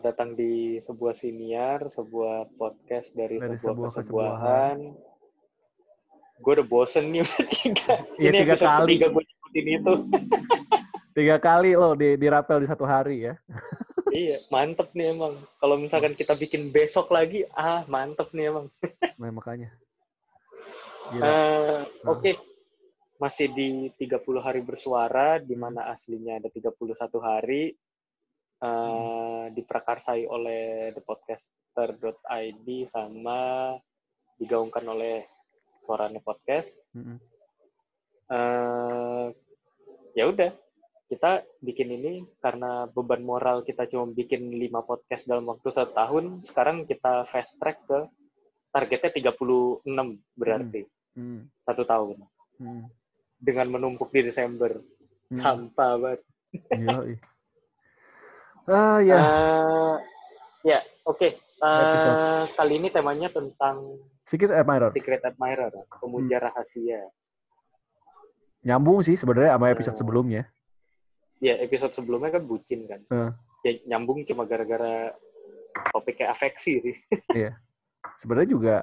Selamat datang di sebuah siniar, sebuah podcast dari, Dari sebuah, sebuah kesebuahan. Gue udah bosen nih tiga. Iya, Ini tiga kali. ketiga gue nyebutin itu. Tiga kali loh di, dirapel di satu hari ya. iya, mantep nih emang. Kalau misalkan kita bikin besok lagi, ah mantep nih emang. Nah, makanya. Gila. Eh, Oke, masih di 30 hari bersuara, di mana aslinya ada 31 hari. Eh diprakarsai oleh thepodcaster.id sama digaungkan oleh Suaranya Podcast. Mm-mm. eh ya udah, kita bikin ini karena beban moral kita cuma bikin 5 podcast dalam waktu satu tahun. Sekarang kita fast track ke targetnya 36 berarti Mm. satu tahun. Mm. dengan menumpuk di Desember. Mm. Sampah banget. Yoi. Ah ya, Eh, ya, oke. Eh, Episode. kali ini temanya tentang sedikit admirer. secret admirer, pemuja Hmm. rahasia. Nyambung sih sebenarnya sama episode Eh. sebelumnya. Ya, episode sebelumnya kan bucin kan. Eh. Ya, nyambung cuma gara-gara topiknya afeksi sih. Sebenarnya juga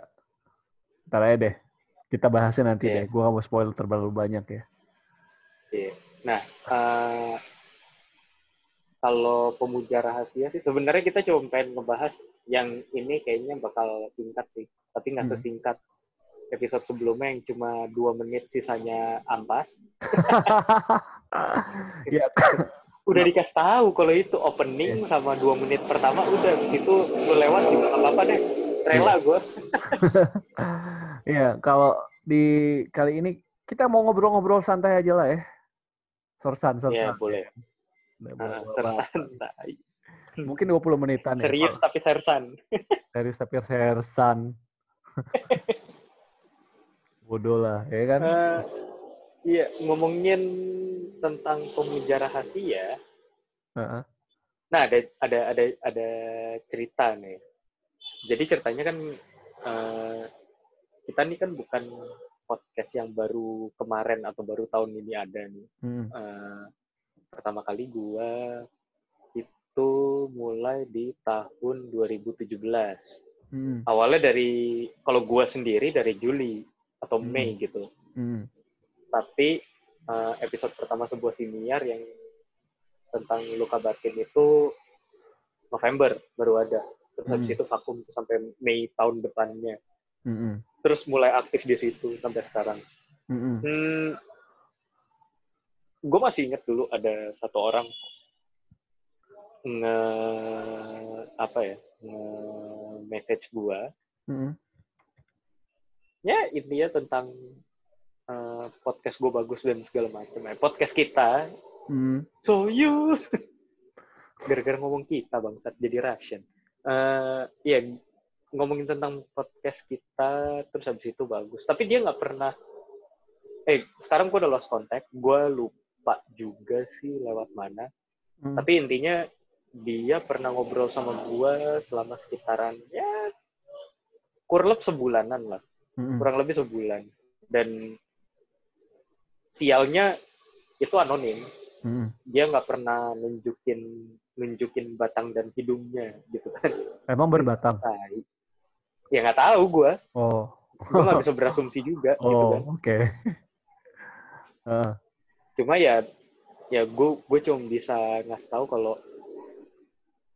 ntar aja deh. Kita bahasnya nanti Iya. deh. Gua gak mau spoil terlalu banyak ya. Iya. Nah, eh, kalau pemuja rahasia sih sebenarnya kita cuma pengen ngebahas yang ini kayaknya bakal singkat sih, tapi nggak Hmm. sesingkat episode sebelumnya yang cuma dua menit sisanya ampas. ya, Udah dikasih tahu kalau itu opening sama dua menit pertama udah di situ lu lewat juga nggak apa-apa deh. Rela gue. Iya, kalau di kali ini kita mau ngobrol-ngobrol santai aja lah ya. Sorsan, Ya sorsan. boleh. Ah, sersan. Mungkin 20 menitan ya. Serius tapi sersan. Serius tapi sersan. Bodoh lah, ya kan? Eh, Iya, ngomongin tentang pemuja rahasia. Heeh. Nah, ada ada ada ada cerita nih. Jadi ceritanya kan eh, kita nih kan bukan podcast yang baru kemarin atau baru tahun ini ada nih. Hmm. Eh, pertama kali gua itu mulai di tahun 2017. Hmm. Awalnya dari kalau gua sendiri dari Juli atau Hmm. Mei gitu. Hmm. Tapi eh, episode pertama sebuah siniar yang tentang luka batin itu November baru ada. Terus habis Hmm. itu vakum sampai Mei tahun depannya. Hmm. Terus mulai aktif di situ sampai sekarang. Hmm. Hmm, gue masih inget dulu ada satu orang nge apa ya nge message gue Hmm. ya intinya tentang eh, podcast gue bagus dan segala macam ya podcast kita. Hmm. so you. Gara-gara ngomong kita bangsat jadi Russian. Eh iya ngomongin tentang podcast kita terus habis itu bagus. Tapi dia nggak pernah eh sekarang gue udah lost contact gue lupa juga sih lewat mana Hmm. tapi intinya dia pernah ngobrol sama gue selama sekitaran ya kurang lebih sebulanan lah Hmm. kurang lebih sebulan dan sialnya itu anonim Hmm. dia nggak pernah nunjukin nunjukin batang dan hidungnya gitu kan Emang berbatang. Tai. ya nggak tahu gue Oh. gue nggak bisa berasumsi juga gitu Oh, kan oke. Ah. Cuma ya ya gue gue cuma bisa ngasih tahu kalau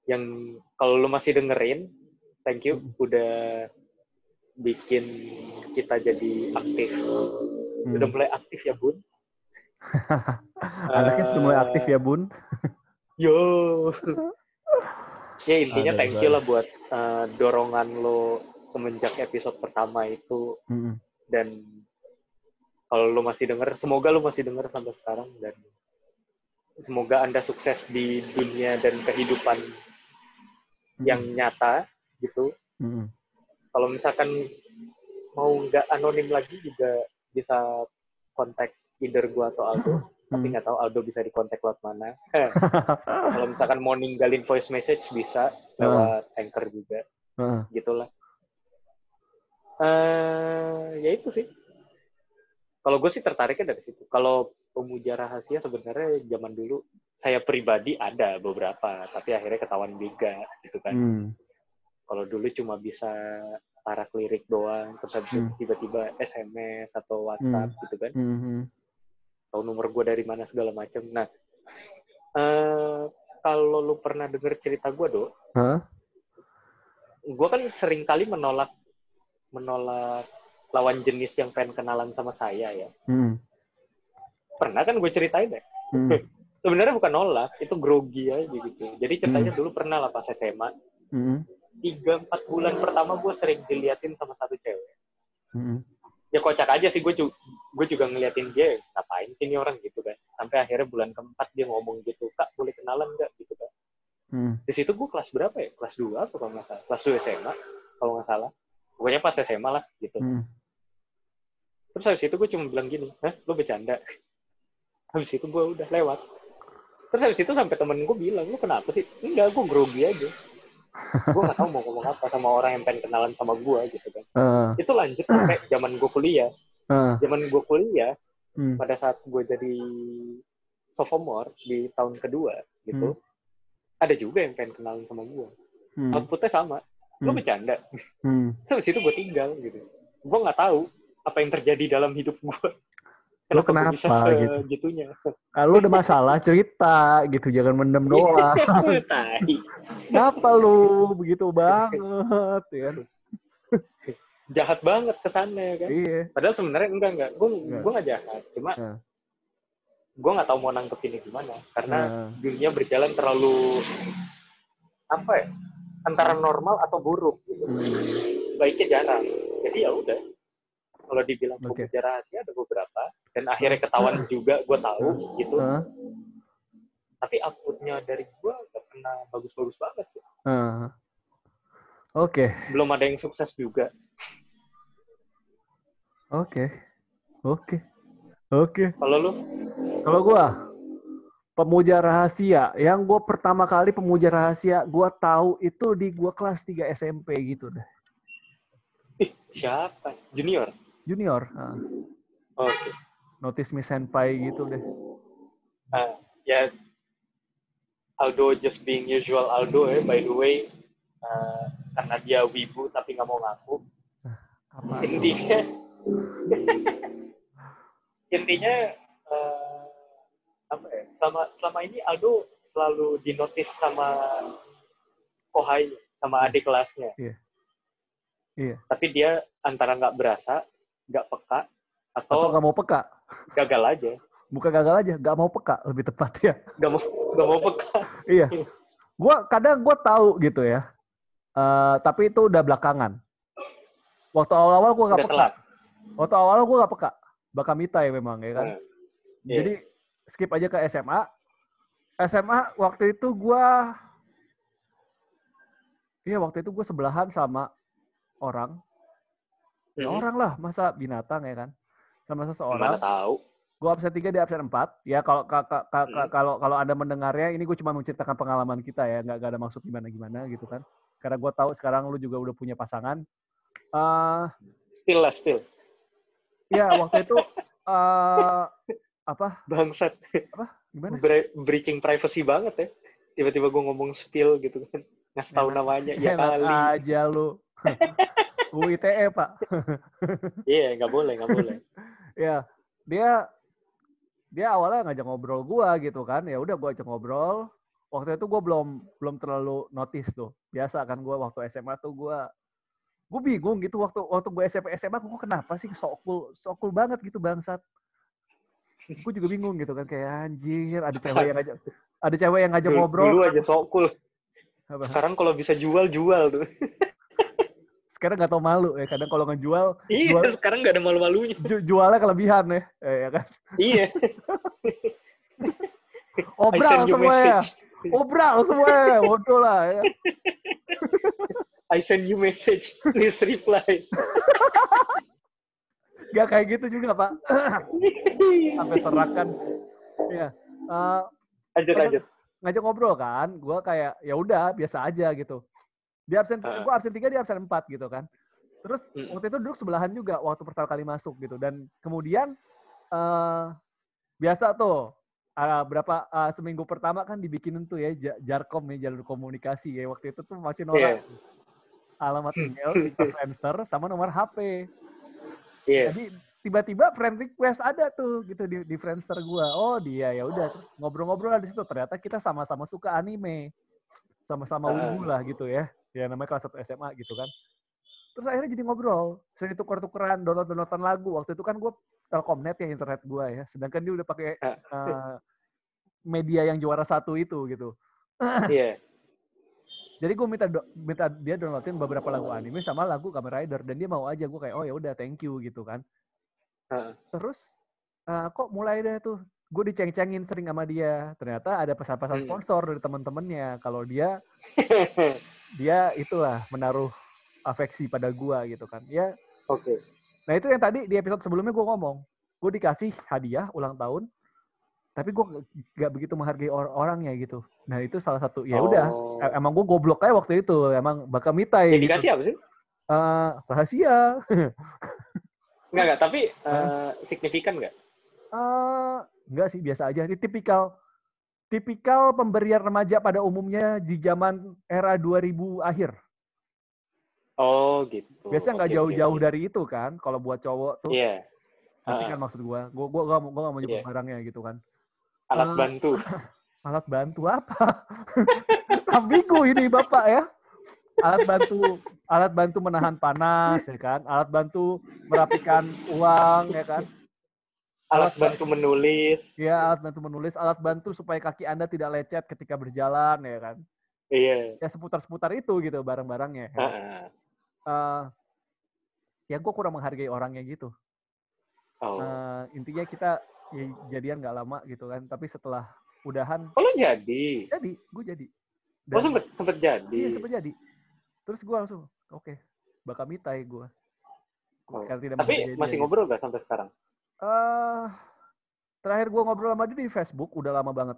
yang kalau lu masih dengerin thank you Hmm. udah bikin kita jadi aktif sudah Hmm. mulai aktif ya bun Anaknya sudah mulai aktif ya, Bun. yo ya intinya Aduh, thank you lah buat eh, dorongan lo semenjak episode pertama itu Hmm. dan kalau lo masih denger semoga lo masih denger sampai sekarang dan semoga anda sukses di dunia dan kehidupan yang nyata gitu. Hmm. kalau misalkan mau nggak anonim lagi juga bisa kontak either gua atau Aldo. Tapi Hmm. nggak tahu Aldo bisa dikontak lewat mana. Kalau misalkan mau ninggalin voice message bisa lewat anchor juga. Heeh. gitulah. Eh ya itu sih kalau gue sih tertariknya dari situ kalau pemuja rahasia sebenarnya zaman dulu saya pribadi ada beberapa, tapi akhirnya ketahuan juga gitu kan. Hmm. Kalau dulu cuma bisa para lirik doang, terus habis itu Hmm. tiba-tiba SMS atau WhatsApp gitu kan. Hmm. hmm. Tahu nomor gue dari mana segala macam. Nah, eh kalau lu pernah denger cerita gue, Do, Hah? gue kan sering kali menolak menolak lawan jenis yang pengen kenalan sama saya ya. Hmm. Pernah kan gue ceritain ya? Hmm. Sebenarnya bukan nolak, itu grogi aja gitu. Jadi ceritanya Hmm. dulu pernah lah pas SMA, Hmm. tiga empat bulan pertama gue sering diliatin sama satu cewek. Hmm. Ya kocak aja sih gue juga gue juga ngeliatin dia ngapain sih ini orang gitu kan. Sampai akhirnya bulan keempat dia ngomong gitu, kak boleh kenalan nggak gitu kan. Hmm. Di situ gue kelas berapa ya? Kelas 2 atau kalau nggak salah? Kelas 2 SMA kalau nggak salah. Pokoknya pas SMA lah gitu. Hmm. Terus habis itu gue cuma bilang gini, hah lu bercanda? Habis itu gue udah lewat. Terus habis itu sampai temen gue bilang, lu kenapa sih? Enggak, gue grogi aja. gue gak tahu mau ngomong apa sama orang yang pengen kenalan sama gue gitu kan. Ah, Itu lanjut sampai zaman gue kuliah. ah. Zaman gue kuliah, Hmm. pada saat gue jadi sophomore di tahun kedua gitu, ada juga yang pengen kenalan sama gue. Hmm. Outputnya sama. Lu Hmm. bercanda. Hmm. Terus habis itu gue tinggal gitu. Gue nggak tahu apa yang terjadi dalam hidup gue. Lu gue bisa kenapa gitu? segitunya? Kalau ada masalah cerita gitu, jangan mendem doang. Tai. Kenapa lu begitu banget ya kan? Jahat banget kesannya kan. Iya. Padahal sebenarnya enggak enggak. Gue Enggak. gue nggak jahat. Cuma Nah. gue nggak tahu mau nanggepinnya gimana. Karena Nah. dunia berjalan terlalu apa ya? Antara normal atau buruk. Gitu. Hmm. Baiknya jarang. Jadi ya udah. Kalau dibilang Oke. pemuja rahasia ada beberapa. Dan akhirnya ketahuan juga gue tahu gitu. Hah? Tapi outputnya dari gue nggak pernah bagus-bagus banget sih. Ah. Oke, Belum ada yang sukses juga. oke, oke, oke. Kalau lu Kalau gua pemuja rahasia, yang gua pertama kali pemuja rahasia gua tahu itu di gua kelas 3 SMP gitu deh. Ih, siapa? Junior? Junior, ah. Oke. notice me senpai gitu deh. Ah, ya, Aldo just being usual Aldo ya, by the way. ah, karena dia wibu tapi nggak mau ngaku. Apa? Intinya, intinya ah, apa ya? Selama selama ini Aldo selalu dinotis sama kohai sama adik kelasnya. Iya. Iya. Tapi dia antara nggak berasa, nggak peka, Atau nggak mau peka? gagal aja. Bukan gagal aja, nggak mau peka lebih tepat ya. Nggak mau nggak mau peka. Iya. Gua kadang gua tahu gitu ya. Eh, tapi itu udah belakangan. Waktu awal-awal gua nggak peka. telat. Waktu awal-awal gua nggak peka. Bakal mitai memang ya kan. Hmm. Iya. Jadi skip aja ke SMA. SMA waktu itu gua Iya waktu itu gue sebelahan sama orang. Ya Mhm. orang lah, masa binatang ya kan. Sama Mana seseorang. tahu. Gue absen 3 dia absen 4. Ya kalau ka- ka- ka- ka- Hmm. kalau kalau Anda mendengarnya ini gue cuma menceritakan pengalaman kita ya, nggak nggak ada maksud gimana-gimana gitu kan. Karena gue tahu sekarang lu juga udah punya pasangan. eh Spill lah, spill. ya waktu itu eh apa? Bangsat. Gimana? Bre- breaching privacy banget ya. Tiba-tiba gue ngomong spill gitu kan. Ngasih tahu namanya. Ya kali. aja lu. UITE, Pak. Iya, nggak boleh, nggak boleh. ya, dia dia awalnya ngajak ngobrol gua gitu kan. Ya udah gua ajak ngobrol. Waktu itu gua belum belum terlalu notice tuh. Biasa kan gua waktu SMA tuh gua gue bingung gitu waktu waktu gue SMP SMA gue kenapa sih sok cool sok cool banget gitu bangsat gue juga bingung gitu kan kayak anjir ada cewek yang ngajak ada cewek yang ngajak ngobrol dulu aja sok cool. Sekarang kalau bisa jual, jual tuh. sekarang nggak tau malu ya kadang kalau ngejual Iya, Jual- sekarang nggak ada malu-malunya. ju- jualnya kelebihan ya eh, ya kan iya. Obral semua ya obral semua ya bodoh lah ya I send you message. Please reply. Gak kayak gitu juga pak sampai serakan ya Eh, lanjut, lanjut. ngajak ngobrol kan gue kayak ya udah biasa aja gitu di absen Ah. gue absen tiga di absen empat gitu kan terus Hmm. waktu itu duduk sebelahan juga waktu pertama kali masuk gitu dan kemudian eh biasa tuh uh, berapa uh, seminggu pertama kan dibikinin tuh ya ja- Jarkom ya jalur komunikasi ya waktu itu tuh masih norak alamat email, tipe Friendster sama nomor HP. Iya. Jadi tiba-tiba friend request ada tuh gitu di, di Friendster gua. Oh dia ya udah terus ngobrol-ngobrol di situ ternyata kita sama-sama suka anime. Sama-sama ungu lah gitu ya. Ya namanya kelas 1 SMA gitu kan. Terus akhirnya jadi ngobrol. Sering tukar-tukeran download-downloadan lagu. Waktu itu kan gua Telkomnet ya internet gua ya. Sedangkan dia udah pakai eh, media yang juara satu itu gitu. Iya. Jadi gue minta minta dia downloadin beberapa lagu anime sama lagu Kamen Rider dan dia mau aja gue kayak oh ya udah thank you gitu kan. Heeh. Terus eh, kok mulai deh tuh gue diceng-cengin sering sama dia. Ternyata ada pesan-pesan Hmm. sponsor dari teman-temannya kalau dia dia itulah menaruh afeksi pada gua gitu kan. Ya, Oke. nah itu yang tadi di episode sebelumnya gue ngomong, gue dikasih hadiah ulang tahun, tapi gue gak begitu menghargai or- orangnya gitu. Nah itu salah satu ya udah Oh. Emang gue goblok aja waktu itu emang bakal mitai Yang gitu. dikasih apa sih? Eh, rahasia Enggak, enggak. Tapi eh, signifikan enggak? Eh, enggak sih biasa aja ini tipikal tipikal pemberian remaja pada umumnya di zaman era 2000 akhir Oh, gitu. biasanya nggak jauh-jauh oke. dari itu kan kalau buat cowok tuh Iya. nanti Ah. kan maksud gua gua gua gua, gua gak mau nyebut Iya. barangnya gitu kan Alat Eh, bantu. alat bantu apa ambigu ini bapak ya alat bantu alat bantu menahan panas ya kan alat bantu merapikan uang ya kan Alat bantu menulis. Ya, alat bantu menulis, alat bantu supaya kaki Anda tidak lecet ketika berjalan, ya kan. Iya. Ya seputar-seputar itu gitu barang-barangnya. Ya. Heeh. Eh, ya gue kurang menghargai orangnya gitu. Oh. Eh, intinya kita ya, jadian nggak lama gitu kan, tapi setelah udahan Oh, lo jadi? jadi, gue jadi. Oh, sempet, sempet jadi? Iya sempet jadi. Terus gue langsung, oke, bakal mitai gue. Oh. Karena tidak Tapi masih dia, ngobrol gak sampai sekarang? Eh, terakhir gue ngobrol sama dia di Facebook udah lama banget.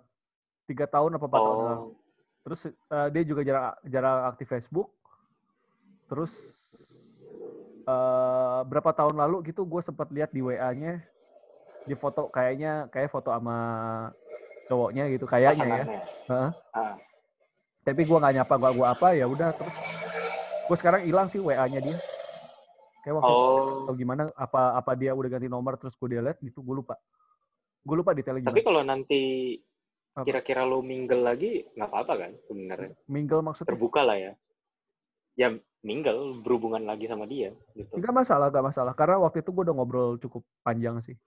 Tiga tahun apa empat tahun yang lalu. Oh. Terus eh, dia juga jarang jarang aktif Facebook. Terus eh berapa tahun lalu gitu gue sempat lihat di WA-nya di foto kayaknya kayak foto sama cowoknya gitu kayaknya ya. Heeh. Ah. Tapi gue nggak nyapa gua gua apa ya udah terus gue sekarang hilang sih WA-nya dia. Kayak waktu Oh. atau gimana apa apa dia udah ganti nomor terus gue delete gitu gue lupa. Gue lupa detailnya Tapi gimana. kalau nanti kira-kira lo mingle lagi, nggak apa-apa kan sebenarnya? Mingle maksudnya? Terbuka lah ya. Ya mingle, berhubungan lagi sama dia. gitu. Enggak masalah, enggak masalah. Karena waktu itu gue udah ngobrol cukup panjang sih.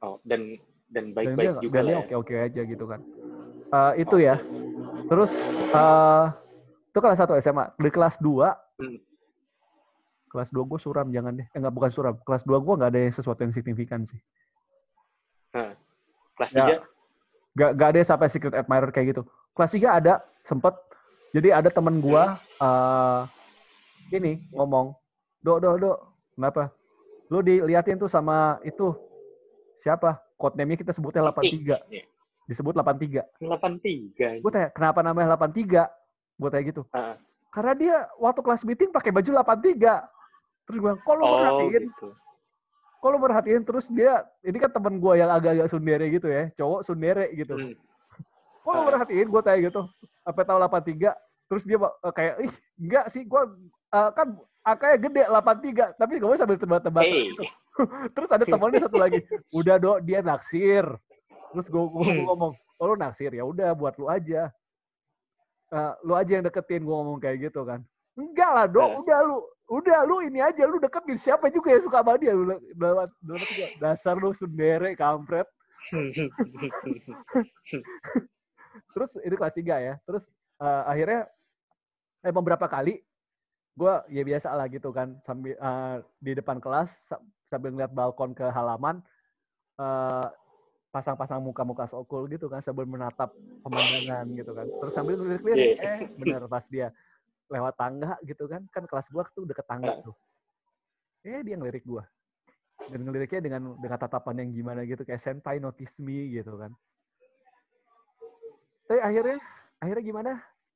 Oh, dan dan baik-baik juga dan lah ya. oke-oke aja gitu kan. Eh, itu ya. Terus eh itu kelas 1 SMA. Di kelas 2 Hmm. Kelas 2 gue suram jangan deh. Eh, enggak bukan suram. Kelas 2 gue nggak ada yang sesuatu yang signifikan sih. Kelas Ya. 3? Gak, gak ada sampai secret admirer kayak gitu. Kelas 3 ada, sempet. Jadi ada temen gua eh ini ngomong, Dok, dok, dok, kenapa? Lu diliatin tuh sama itu, siapa? Code name-nya kita sebutnya 83. Iya. Disebut 83. 83. Gue tanya, kenapa namanya 83? Gue tanya gitu. Ah. Karena dia waktu kelas meeting pakai baju 83. Terus gue bilang, kok lu Oh, merhatiin? gitu. Kok lu merhatiin? Terus dia, ini kan temen gue yang agak-agak sundere gitu ya. Cowok sundere gitu. Hmm. Kok lu Ah. merhatiin? Gue tanya gitu. Apa tahu 83? Terus dia eh, kayak, ih enggak sih, gue kan angkanya gede 83. Tapi gue sambil tebak-tebakan Hey. gitu. Terus ada temennya satu lagi, udah dok dia naksir. Terus gue Hmm. ngomong, oh lu naksir ya udah buat lu aja. Eh, lu aja yang deketin gue ngomong kayak gitu kan. Enggak lah dok, Eh. udah lu, udah lu ini aja lu deketin siapa juga yang suka sama dia. Lu- dalam- dalam hati gua, Dasar lu sundere kampret. Terus itu kelas 3 ya. Terus eh, akhirnya eh beberapa kali gue ya biasa lah gitu kan sambil eh, di depan kelas sa- sambil ngeliat balkon ke halaman eh, pasang-pasang muka-muka sokul gitu kan sambil menatap pemandangan gitu kan. Terus sambil ngelirik-lirik Iya. eh bener pas dia lewat tangga gitu kan. Kan kelas gua tuh deket tangga tuh. Eh dia ngelirik gua. Dan ngeliriknya dengan dengan tatapan yang gimana gitu kayak senpai notice me gitu kan. Tapi akhirnya akhirnya gimana?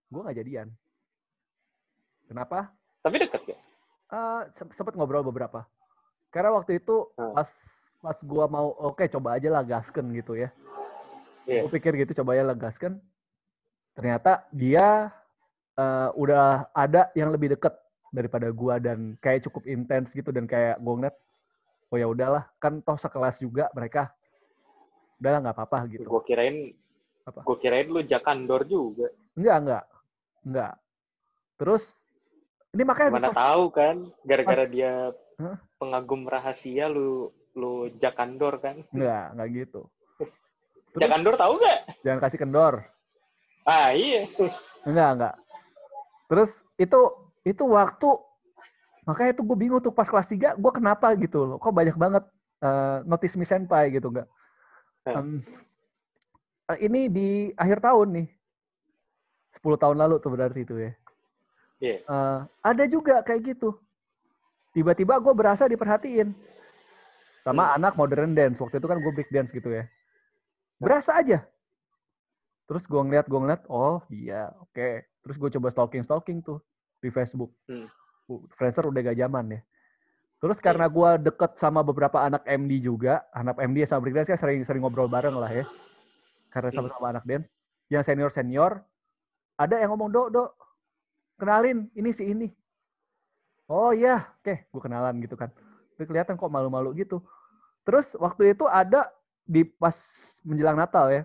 Gue nggak jadian. Kenapa? Tapi deket ya? Eh se- sempet ngobrol beberapa. Karena waktu itu Hmm. pas pas gua mau oke coba aja lah gasken gitu ya. Iya. Gue pikir gitu coba ya legaskan. Ternyata dia eh, udah ada yang lebih deket daripada gua dan kayak cukup intens gitu dan kayak gue ngeliat oh ya udahlah kan toh sekelas juga mereka udahlah nggak apa-apa gitu Gue kirain Apa? gue kirain lu jakandor juga. enggak enggak enggak terus ini makanya Mana tahu kan gara-gara pas- dia Hah? pengagum rahasia lu lu jakandor kan. enggak enggak gitu terus Jakandor tahu nggak? jangan kasih kendor Ah iya. enggak enggak terus itu itu waktu makanya itu gue bingung tuh pas kelas 3 gue kenapa gitu loh kok banyak banget eh, notice me senpai gitu enggak Hah. Em, eh, ini di akhir tahun nih. 10 tahun lalu tuh berarti itu ya. Iya. Eh, ada juga kayak gitu. Tiba-tiba gue berasa diperhatiin. Sama anak modern dance waktu itu kan gue break dance gitu ya. Berasa aja terus gue ngeliat gue ngeliat oh iya oke. Terus gue coba stalking stalking tuh di Facebook. Hmm. Uh, Friendster udah gak zaman ya. Terus karena gue deket sama beberapa anak MD juga anak MD sama break dance kan sering sering ngobrol bareng lah ya. Karena Hmm. sama-sama anak dance. Yang senior senior ada yang ngomong dok dok kenalin ini si ini. Oh iya. Oke gue kenalan gitu kan. Tapi kelihatan kok malu-malu gitu. Terus waktu itu ada di pas menjelang Natal ya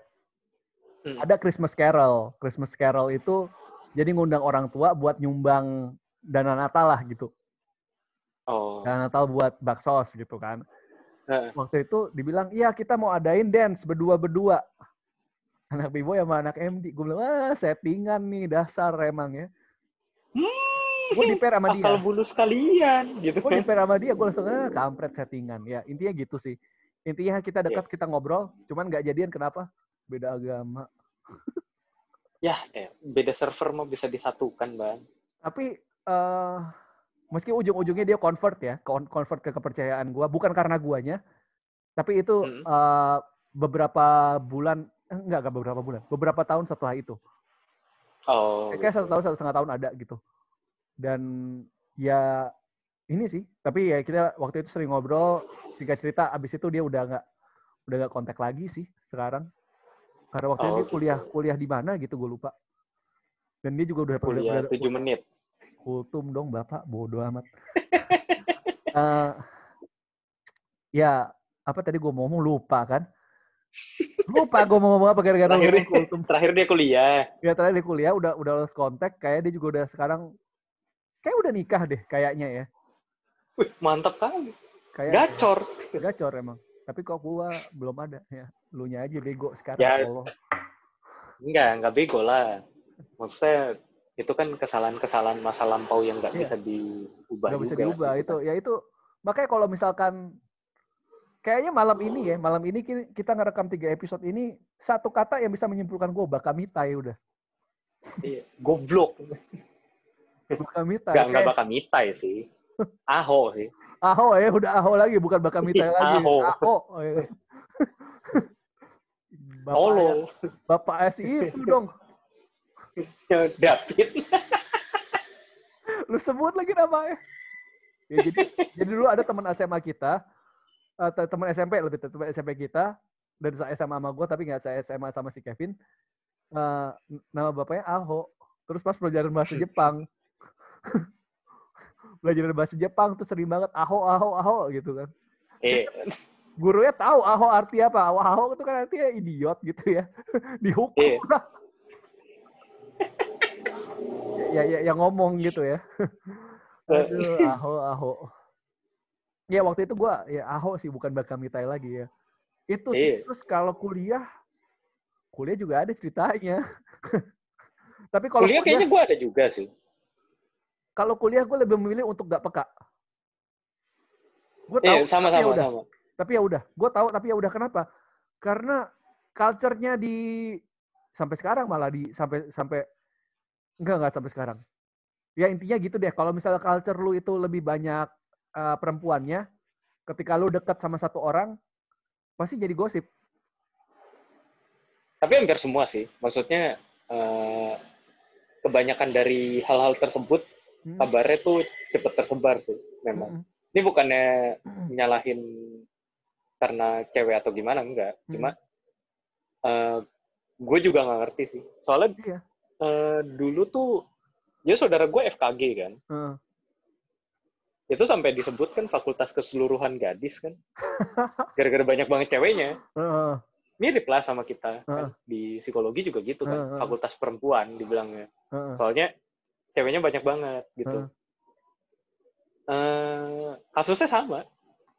Hmm. ada Christmas Carol. Christmas Carol itu jadi ngundang orang tua buat nyumbang dana Natal lah gitu. Oh. dana Natal buat baksos gitu kan. Heeh. waktu itu dibilang iya kita mau adain dance berdua berdua anak bibo sama anak MD gue bilang ah settingan nih dasar emang ya. Gue di pair sama dia. Akal bulu sekalian gitu gue di kan. pair sama dia gue langsung ah kampret settingan. Ya intinya gitu sih. Intinya kita dekat kita ngobrol cuman nggak jadian kenapa beda agama Ya, eh, beda server mah bisa disatukan, Bang. tapi eh meski ujung-ujungnya dia convert ya convert ke kepercayaan gua bukan karena guanya tapi itu Hmm. eh, beberapa bulan enggak enggak beberapa bulan beberapa tahun setelah itu Oh. kayak satu tahun satu setengah tahun ada gitu dan ya ini sih tapi ya kita waktu itu sering ngobrol singkat cerita abis itu dia udah nggak udah nggak kontak lagi sih sekarang karena waktu itu Oh, dia gitu. kuliah kuliah di mana gitu gue lupa dan dia juga udah Kuliah 7 menit. kultum dong bapak bodoh amat Eh, ya apa tadi gue ngomong lupa kan lupa gue mau ngomong apa gara-gara Terakhir, kultum terakhir dia kuliah. ya terakhir di kuliah udah udah lost kontak kayak dia juga udah sekarang kayak udah nikah deh kayaknya ya Wih, mantap kali. kayak Gacor. gacor emang tapi kok gua belum ada ya lu nya aja bego sekarang Ya. Allah. Enggak, enggak bego lah. Maksudnya itu kan kesalahan-kesalahan masa lampau yang nggak Iya. bisa diubah nggak bisa diubah gitu itu kan. ya itu makanya kalau misalkan kayaknya malam ini ya malam ini ki- kita ngerekam tiga episode ini satu kata yang bisa menyimpulkan gue bakamitai udah Iya. Goblok. bakamitai Enggak, enggak Kayak bakal mitai sih. Aho sih. aho ya udah aho lagi bukan bakamitai lagi Aho. aho ya. bapak Tolol. bapak S itu dong. David. lu sebut lagi namanya. Ya, jadi jadi dulu ada teman SMA kita te- teman SMP lebih te- teman SMP kita dan saya SMA sama gue tapi nggak saya SMA sama si Kevin. N- nama bapaknya Aho. Terus pas pelajaran bahasa Jepang. Pelajaran bahasa Jepang tuh sering banget Aho Aho Aho gitu kan. Eh, gurunya tahu Aho arti apa. Aho Aho itu kan artinya idiot gitu ya. Dihukum. Iya. lah ya, ya yang ngomong gitu ya. Aduh Aho Aho. Ya waktu itu gua ya Aho sih bukan Bakamitai lagi ya. Itu sih Iya. terus kalau kuliah kuliah juga ada ceritanya. Tapi kalau kuliah kuliah, kayaknya gue ada juga sih. kalau kuliah gue lebih memilih untuk gak peka. Gue tahu Iya, sama ya sama sama. Tapi ya udah gue tahu tapi ya udah kenapa? Karena culture-nya di sampai sekarang malah di sampai sampai enggak enggak sampai sekarang. Ya intinya gitu deh kalau misalnya culture lu itu lebih banyak eh, perempuannya ketika lu dekat sama satu orang pasti jadi gosip. Tapi hampir semua sih. Maksudnya eh, kebanyakan dari hal-hal tersebut Hmm, kabarnya tuh cepet tersebar sih memang. mm, Ini bukannya nyalahin karena cewek atau gimana enggak. Cuma Hmm. eh, gue juga nggak ngerti sih. Soalnya Iya. eh, dulu tuh, ya saudara gue FKG kan. Heeh. Itu sampai disebut kan fakultas keseluruhan gadis kan. Gara-gara banyak banget ceweknya. Heeh. Mirip lah sama kita. Heeh. Kan. Di psikologi juga gitu kan. Heeh. Fakultas perempuan dibilangnya. Heeh. Soalnya ceweknya banyak banget gitu. eh kasusnya sama.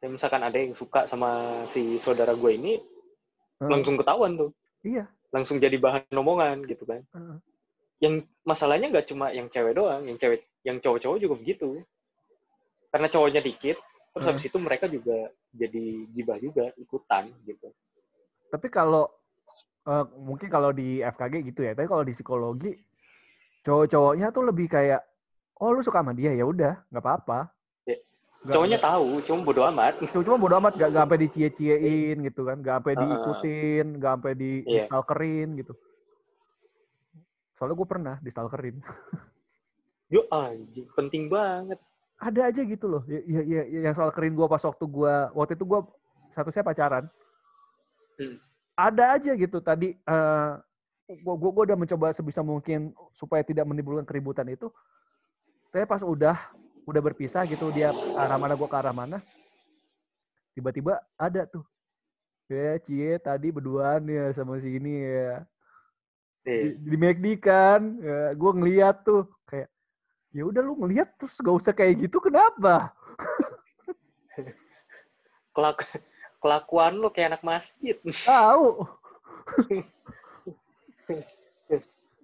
Ya, misalkan ada yang suka sama si saudara gue ini, Heeh. langsung ketahuan tuh. Iya. Langsung jadi bahan omongan gitu kan. Heeh. Yang masalahnya nggak cuma yang cewek doang, yang cewek, yang cowok-cowok juga begitu. Karena cowoknya dikit, terus Heeh. habis itu mereka juga jadi gibah juga, ikutan gitu. Tapi kalau eh, mungkin kalau di FKG gitu ya, tapi kalau di psikologi cowok-cowoknya tuh lebih kayak oh lu suka sama dia ya udah nggak apa-apa. Nggak- Cowoknya tahu, cuma bodo amat. cuma cuma bodo amat gak, gak sampai dicie-ciein gitu kan gak sampai diikutin gak sampai di Iya. stalkerin gitu soalnya gue pernah di stalkerin Yo anjing, penting banget. ada aja gitu loh ya, ya, ya, ya, yang stalkerin gue pas waktu gue waktu itu gue statusnya pacaran Hmm. ada aja gitu tadi eh gue gue udah mencoba sebisa mungkin supaya tidak menimbulkan keributan itu tapi pas udah udah berpisah gitu dia arah mana gue ke arah mana tiba-tiba ada tuh. Ya cie tadi berduaan ya sama si ini ya. Di, di McD kan ya, gue ngeliat tuh kayak ya udah lu ngeliat terus gak usah kayak gitu kenapa? Kelak kelakuan lo kayak anak masjid. tahu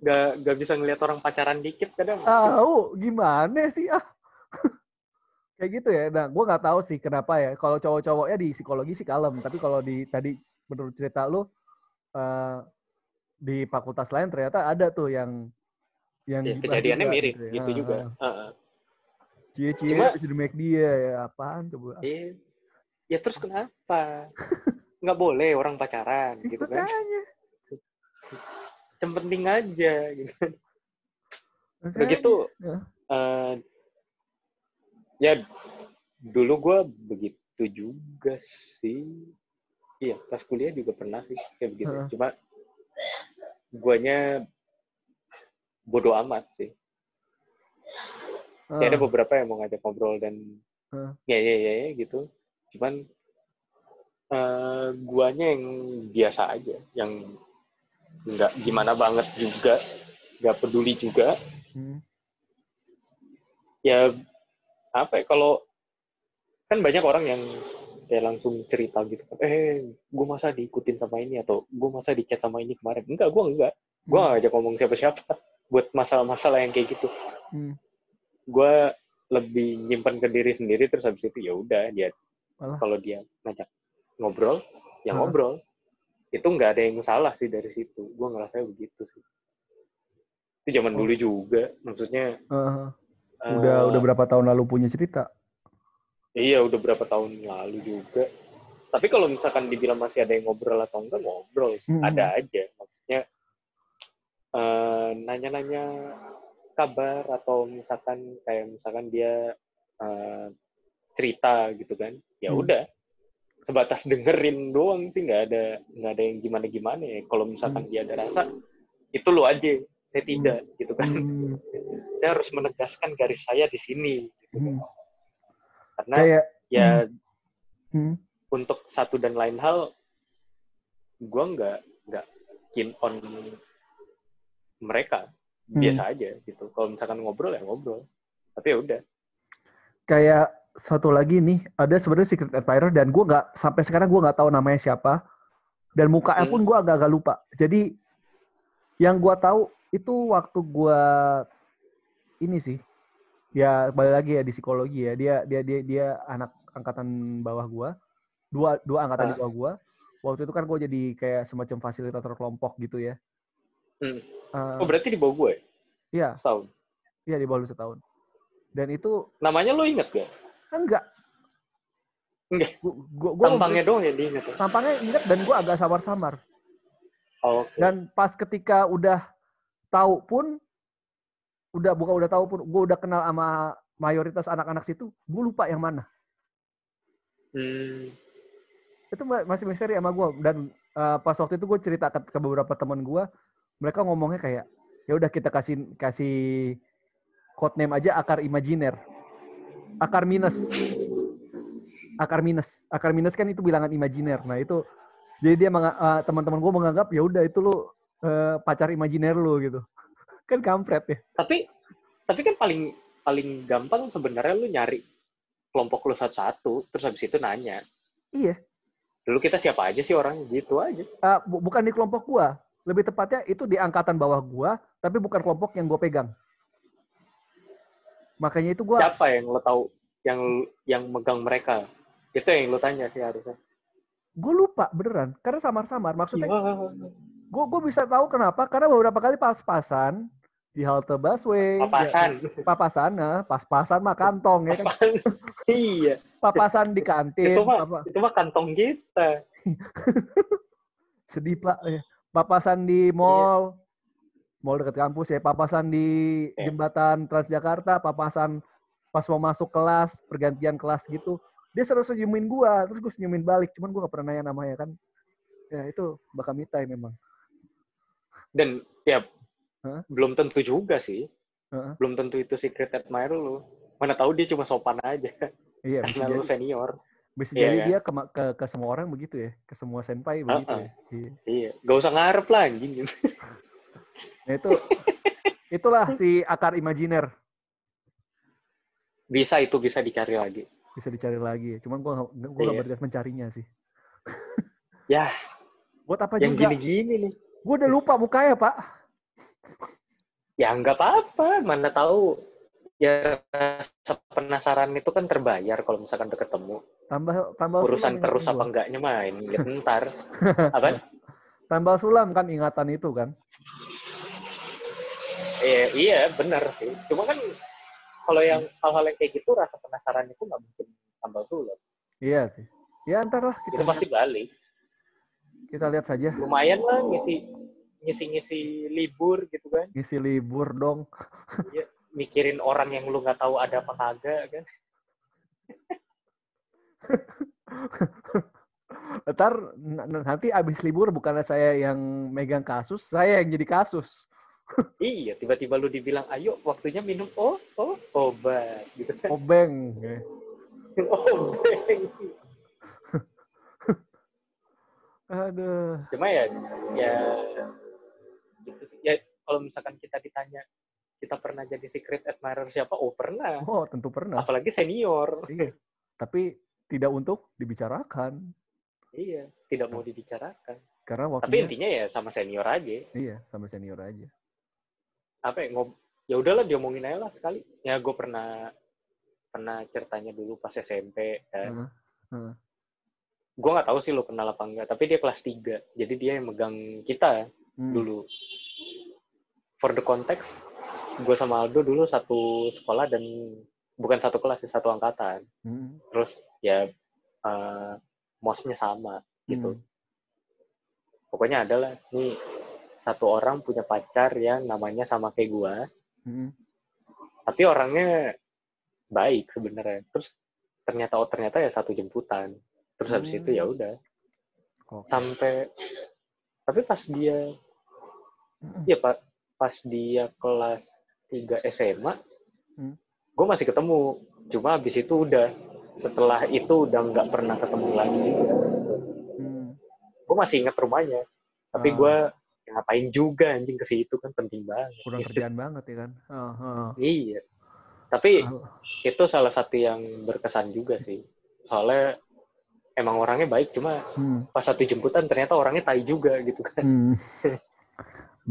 Gak, gak bisa ngelihat orang pacaran dikit kadang. tahu gimana sih ah kayak gitu ya nah gue nggak tahu sih kenapa ya kalau cowok-cowoknya di psikologi sih kalem tapi kalau di tadi menurut cerita lu eh, di fakultas lain ternyata ada tuh yang yang Ya, kejadiannya juga mirip gitu ya. gitu juga. Cie-cie Cuma- di make dia ya apaan coba Iya. Ya terus kenapa? Nggak boleh orang pacaran gitu kan. makanya Yang penting aja gitu. Udah makanya. gitu Ya. eh, ya dulu gue begitu juga sih. Iya, pas kuliah juga pernah sih kayak begitu. Heeh. Cuma guanya bodoh amat sih. Ya, ada beberapa yang mau ngajak ngobrol dan Heeh. ya ya ya, ya, gitu. Cuman eh, guanya yang biasa aja, yang nggak gimana banget juga, nggak peduli juga. hmm. Ya apa ya kalau kan banyak orang yang kayak langsung cerita gitu kan, eh gue masa diikutin sama ini atau gue masa dicat sama ini kemarin. Enggak, gue enggak. Gue Hmm. ngajak ngomong siapa-siapa buat masalah-masalah yang kayak gitu. Hmm. Gue lebih nyimpan ke diri sendiri terus habis itu ya udah dia kalau dia ngajak ngobrol ya Hah? ngobrol itu nggak ada yang salah sih dari situ gue ngerasa begitu sih itu zaman Oh. dulu juga maksudnya Heeh. eh, udah udah berapa tahun lalu punya cerita iya udah berapa tahun lalu juga tapi kalau misalkan dibilang masih ada yang ngobrol atau enggak ngobrol sih. Hmm. ada aja maksudnya eh, nanya-nanya kabar atau misalkan kayak misalkan dia eh, cerita gitu kan ya Hmm. udah sebatas dengerin doang sih nggak ada nggak ada yang gimana gimana ya kalau misalkan dia ada rasa itu lo aja saya tidak gitu kan Hmm. Saya harus menegaskan garis saya di sini Hmm. karena kayak ya hmm. untuk satu dan lain hal gua nggak nggak keen on mereka Hmm. biasa aja gitu kalau misalkan ngobrol ya ngobrol tapi ya udah kayak satu lagi nih ada sebenarnya secret admirer dan gue nggak sampai sekarang gue nggak tahu namanya siapa dan mukanya Hmm. pun gue agak-agak lupa jadi yang gue tahu itu waktu gue ini sih ya balik lagi ya di psikologi ya dia dia dia dia anak angkatan bawah gue dua dua angkatan di Ah. bawah gue waktu itu kan gue jadi kayak semacam fasilitator kelompok gitu ya Hmm. Eh, oh berarti di bawah gue iya setahun iya di bawah lu setahun dan itu namanya lo inget gak enggak Enggak. gua, gua, gua tampangnya doang ya diinget ya? tampangnya inget dan gue agak samar-samar oh, oke. dan pas ketika udah tahu pun udah bukan udah tahu pun gue udah kenal sama mayoritas anak-anak situ gue lupa yang mana Hmm. itu ma- masih misteri sama gue dan uh, pas waktu itu gue cerita ke, ke beberapa teman gue, mereka ngomongnya kayak ya udah kita kasih kasih code name aja akar imajiner. Akar minus. Akar minus. Akar minus kan itu bilangan imajiner. Nah, itu jadi dia uh, teman-teman gue menganggap ya udah itu lu uh, pacar imajiner lu gitu. Kan kampret ya. Tapi tapi kan paling paling gampang sebenarnya lu nyari kelompok lu satu-satu terus habis itu nanya. Iya. Dulu kita siapa aja sih orang gitu aja. Uh, bu bukan di kelompok gua. Lebih tepatnya itu di angkatan bawah gua, tapi bukan kelompok yang gua pegang. Makanya itu gua Siapa yang lo tahu yang yang megang mereka? Itu yang lo tanya sih harusnya. Gue lupa beneran, karena samar-samar. Maksudnya, gue gue bisa tahu kenapa? Karena beberapa kali pas-pasan di halte busway. Papasan. Ya, papasan, nah, pas-pasan mah kantong ya kan. iya. Papasan di kantin. Itu mah, itu mah kantong kita. Sedih pak. Ya. Papasan di mall. Iya. Mall dekat kampus ya. Papasan di iya. jembatan Transjakarta. Papasan pas mau masuk kelas, pergantian kelas gitu dia selalu senyumin gue terus gue senyumin balik cuman gue gak pernah nanya namanya kan ya itu bakal mitai memang dan ya huh? belum tentu juga sih huh? belum tentu itu secret admirer lu mana tahu dia cuma sopan aja iya karena lu senior bisa iya, jadi kan? dia ke, ke ke semua orang begitu ya ke semua senpai begitu uh -uh. ya iya. iya gak usah ngarep lah anjing nah itu itulah si akar imajiner bisa itu bisa dicari lagi bisa dicari lagi. Cuman gue gue gak iya. bergas mencarinya sih. ya. Buat apa yang juga? gini-gini nih. Gue udah lupa mukanya, Pak. Ya nggak apa-apa. Mana tahu ya penasaran itu kan terbayar kalau misalkan udah ketemu. Tambah tambah urusan terus apa enggaknya main ya ntar. apa? Tambah sulam kan ingatan itu kan. Iya, iya benar sih. Cuma kan kalau yang hal-hal yang kayak gitu rasa penasaran itu nggak mungkin tambah sulit. Iya sih. Ya antar lah kita. Itu pasti balik. Kita lihat saja. Lumayan lah ngisi ngisi-ngisi libur gitu kan. Ngisi libur dong. Iya, mikirin orang yang lu nggak tahu ada apa kagak kan. Ntar nanti abis libur bukannya saya yang megang kasus, saya yang jadi kasus iya, tiba-tiba lu dibilang, ayo waktunya minum oh, oh, obat. Gitu kan. Obeng. Obeng. Aduh. Cuma ya, ya, gitu sih. Ya, kalau misalkan kita ditanya, kita pernah jadi secret admirer siapa? Oh, pernah. Oh, tentu pernah. Apalagi senior. Iya. Tapi tidak untuk dibicarakan. Iya, tidak mau dibicarakan. Karena waktunya... Tapi intinya ya sama senior aja. Iya, sama senior aja apa ya ngob ya udahlah diomongin aja lah sekali ya gue pernah pernah ceritanya dulu pas SMP kan uh, uh. gue nggak tahu sih lo kenal apa enggak tapi dia kelas 3 jadi dia yang megang kita hmm. dulu for the context gue sama Aldo dulu satu sekolah dan bukan satu kelas satu angkatan hmm. terus ya uh, mosnya sama gitu hmm. pokoknya adalah nih satu orang punya pacar yang namanya sama kayak gue hmm. tapi orangnya baik sebenarnya terus ternyata oh ternyata ya satu jemputan terus habis hmm. itu ya udah okay. sampai tapi pas dia hmm. ya pak pas dia kelas 3 SMA hmm. gue masih ketemu cuma habis itu udah setelah itu udah nggak pernah ketemu lagi juga hmm. gue masih inget rumahnya tapi hmm. gue ngapain juga anjing ke situ kan penting banget. Kurang kerjaan banget ya kan. Uh. Iya. Tapi uh. itu salah satu yang berkesan juga sih. Soalnya emang orangnya baik cuma hmm. pas satu jemputan ternyata orangnya tai juga gitu kan. Hmm.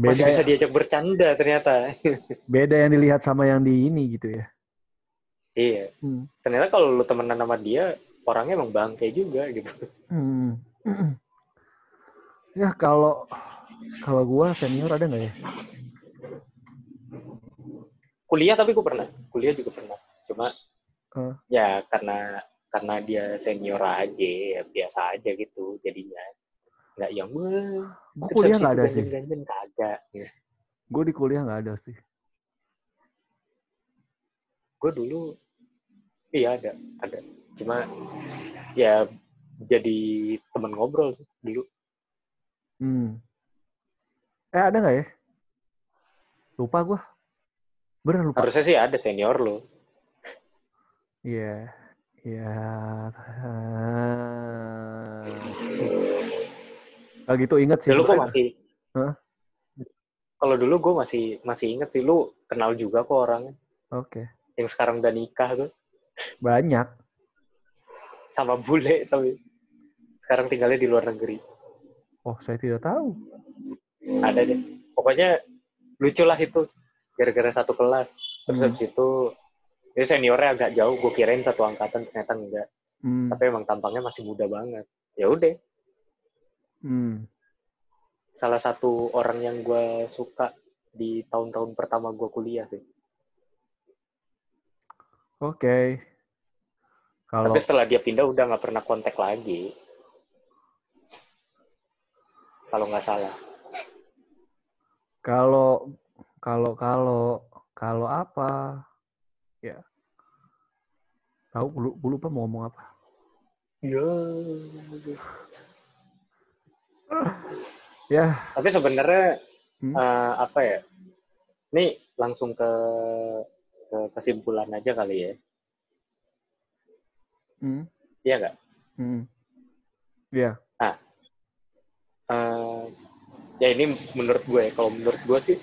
Beda Masih bisa ya. diajak bercanda ternyata. Beda yang dilihat sama yang di ini gitu ya. Iya. Hmm. Ternyata kalau lu temenan sama dia, orangnya emang bangke juga gitu. Hmm. ya kalau kalau gua senior ada nggak ya? Kuliah tapi gua pernah. Kuliah juga pernah. Cuma uh. ya karena karena dia senior aja, ya biasa aja gitu jadinya. Nggak yang Gua kuliah nggak ada sih. Ganjen kagak. Ya. Gue di kuliah nggak ada sih. Gue dulu iya ada, ada. Cuma ya jadi teman ngobrol dulu Hmm. Eh ada nggak ya? Lupa gue. Bener lupa. Harusnya sih ada senior lo. Iya. Iya. Kalau gitu inget sih. Dulu gue sebenarnya. masih. Hah? Kalau dulu gue masih masih inget sih lu kenal juga kok orangnya Oke. yang sekarang udah nikah tuh Banyak. sama bule tapi sekarang tinggalnya di luar negeri. Oh saya tidak tahu. Ada deh. Pokoknya lucu lah itu gara-gara satu kelas. Terus Hmm. habis itu ya seniornya agak jauh. Gue kirain satu angkatan ternyata enggak. Hmm. Tapi emang tampangnya masih muda banget. Ya udah. Hmm. Salah satu orang yang gue suka di tahun-tahun pertama gue kuliah sih. Oke. Kalau Tapi setelah dia pindah udah nggak pernah kontak lagi. Kalau nggak salah. kalau kalau kalau kalau apa? Ya. Tahu gue gue lupa mau ngomong apa. Ya. Ya. Tapi sebenarnya Hmm. eh, apa ya? Ini langsung ke ke kesimpulan aja kali ya. Hmm. Iya nggak? Hmm. Ya. Eh, ya ini menurut gue, kalau menurut gue sih,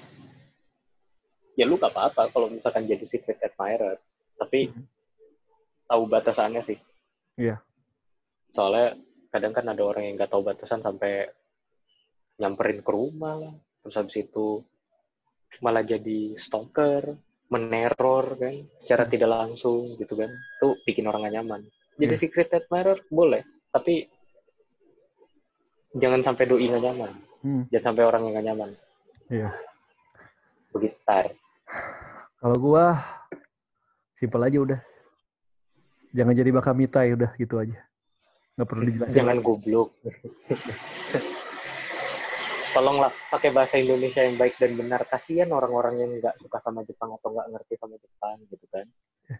ya lu gak apa-apa kalau misalkan jadi secret admirer. Tapi Mhm. tahu batasannya sih. Iya. Soalnya kadang kan ada orang yang nggak tahu batasan sampai nyamperin ke rumah lah. Terus habis itu malah jadi stalker, meneror kan, secara Hmm. tidak langsung gitu kan. Itu bikin orang gak nyaman. Jadi Iya. secret admirer boleh, tapi jangan sampai doi gak nyaman. Hmm. Jangan sampai orang yang gak nyaman. Iya. Begitu. Tar. Kalau gua simpel aja udah. Jangan jadi bakal mitai udah gitu aja. Nggak perlu dijelasin. Jangan goblok. Tolonglah pakai bahasa Indonesia yang baik dan benar. Kasihan orang-orang yang nggak suka sama Jepang atau nggak ngerti sama Jepang gitu kan.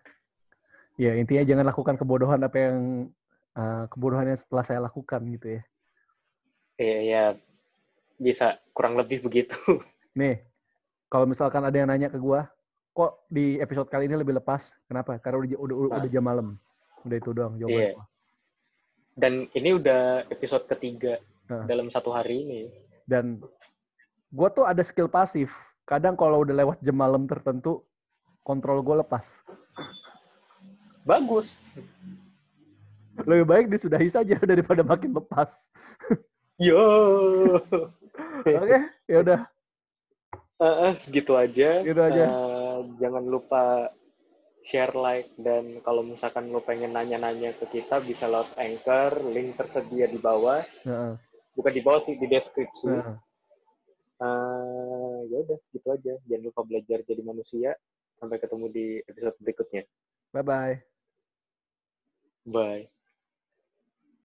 Ya intinya jangan lakukan kebodohan apa yang uh, kebodohan yang setelah saya lakukan gitu ya. Iya, ya bisa kurang lebih begitu. Nih, kalau misalkan ada yang nanya ke gua, kok di episode kali ini lebih lepas? Kenapa? Karena udah udah, udah, udah jam malam. Udah itu doang jawaban Iya. gua. Dan ini udah episode ketiga Nah. dalam satu hari ini. Dan gua tuh ada skill pasif. Kadang kalau udah lewat jam malam tertentu, kontrol gua lepas. Bagus. Lebih baik disudahi saja daripada makin lepas. Yo. Oke, ya udah. Eh, eh, segitu aja. Gitu aja. Eh, jangan lupa share, like, dan kalau misalkan lo pengen nanya-nanya ke kita bisa lewat Anchor, link tersedia di bawah. Heeh. Bukan di bawah sih, di deskripsi. Heeh. Eh, ya udah, segitu aja. Jangan lupa belajar jadi manusia. Sampai ketemu di episode berikutnya. Bye bye. Bye.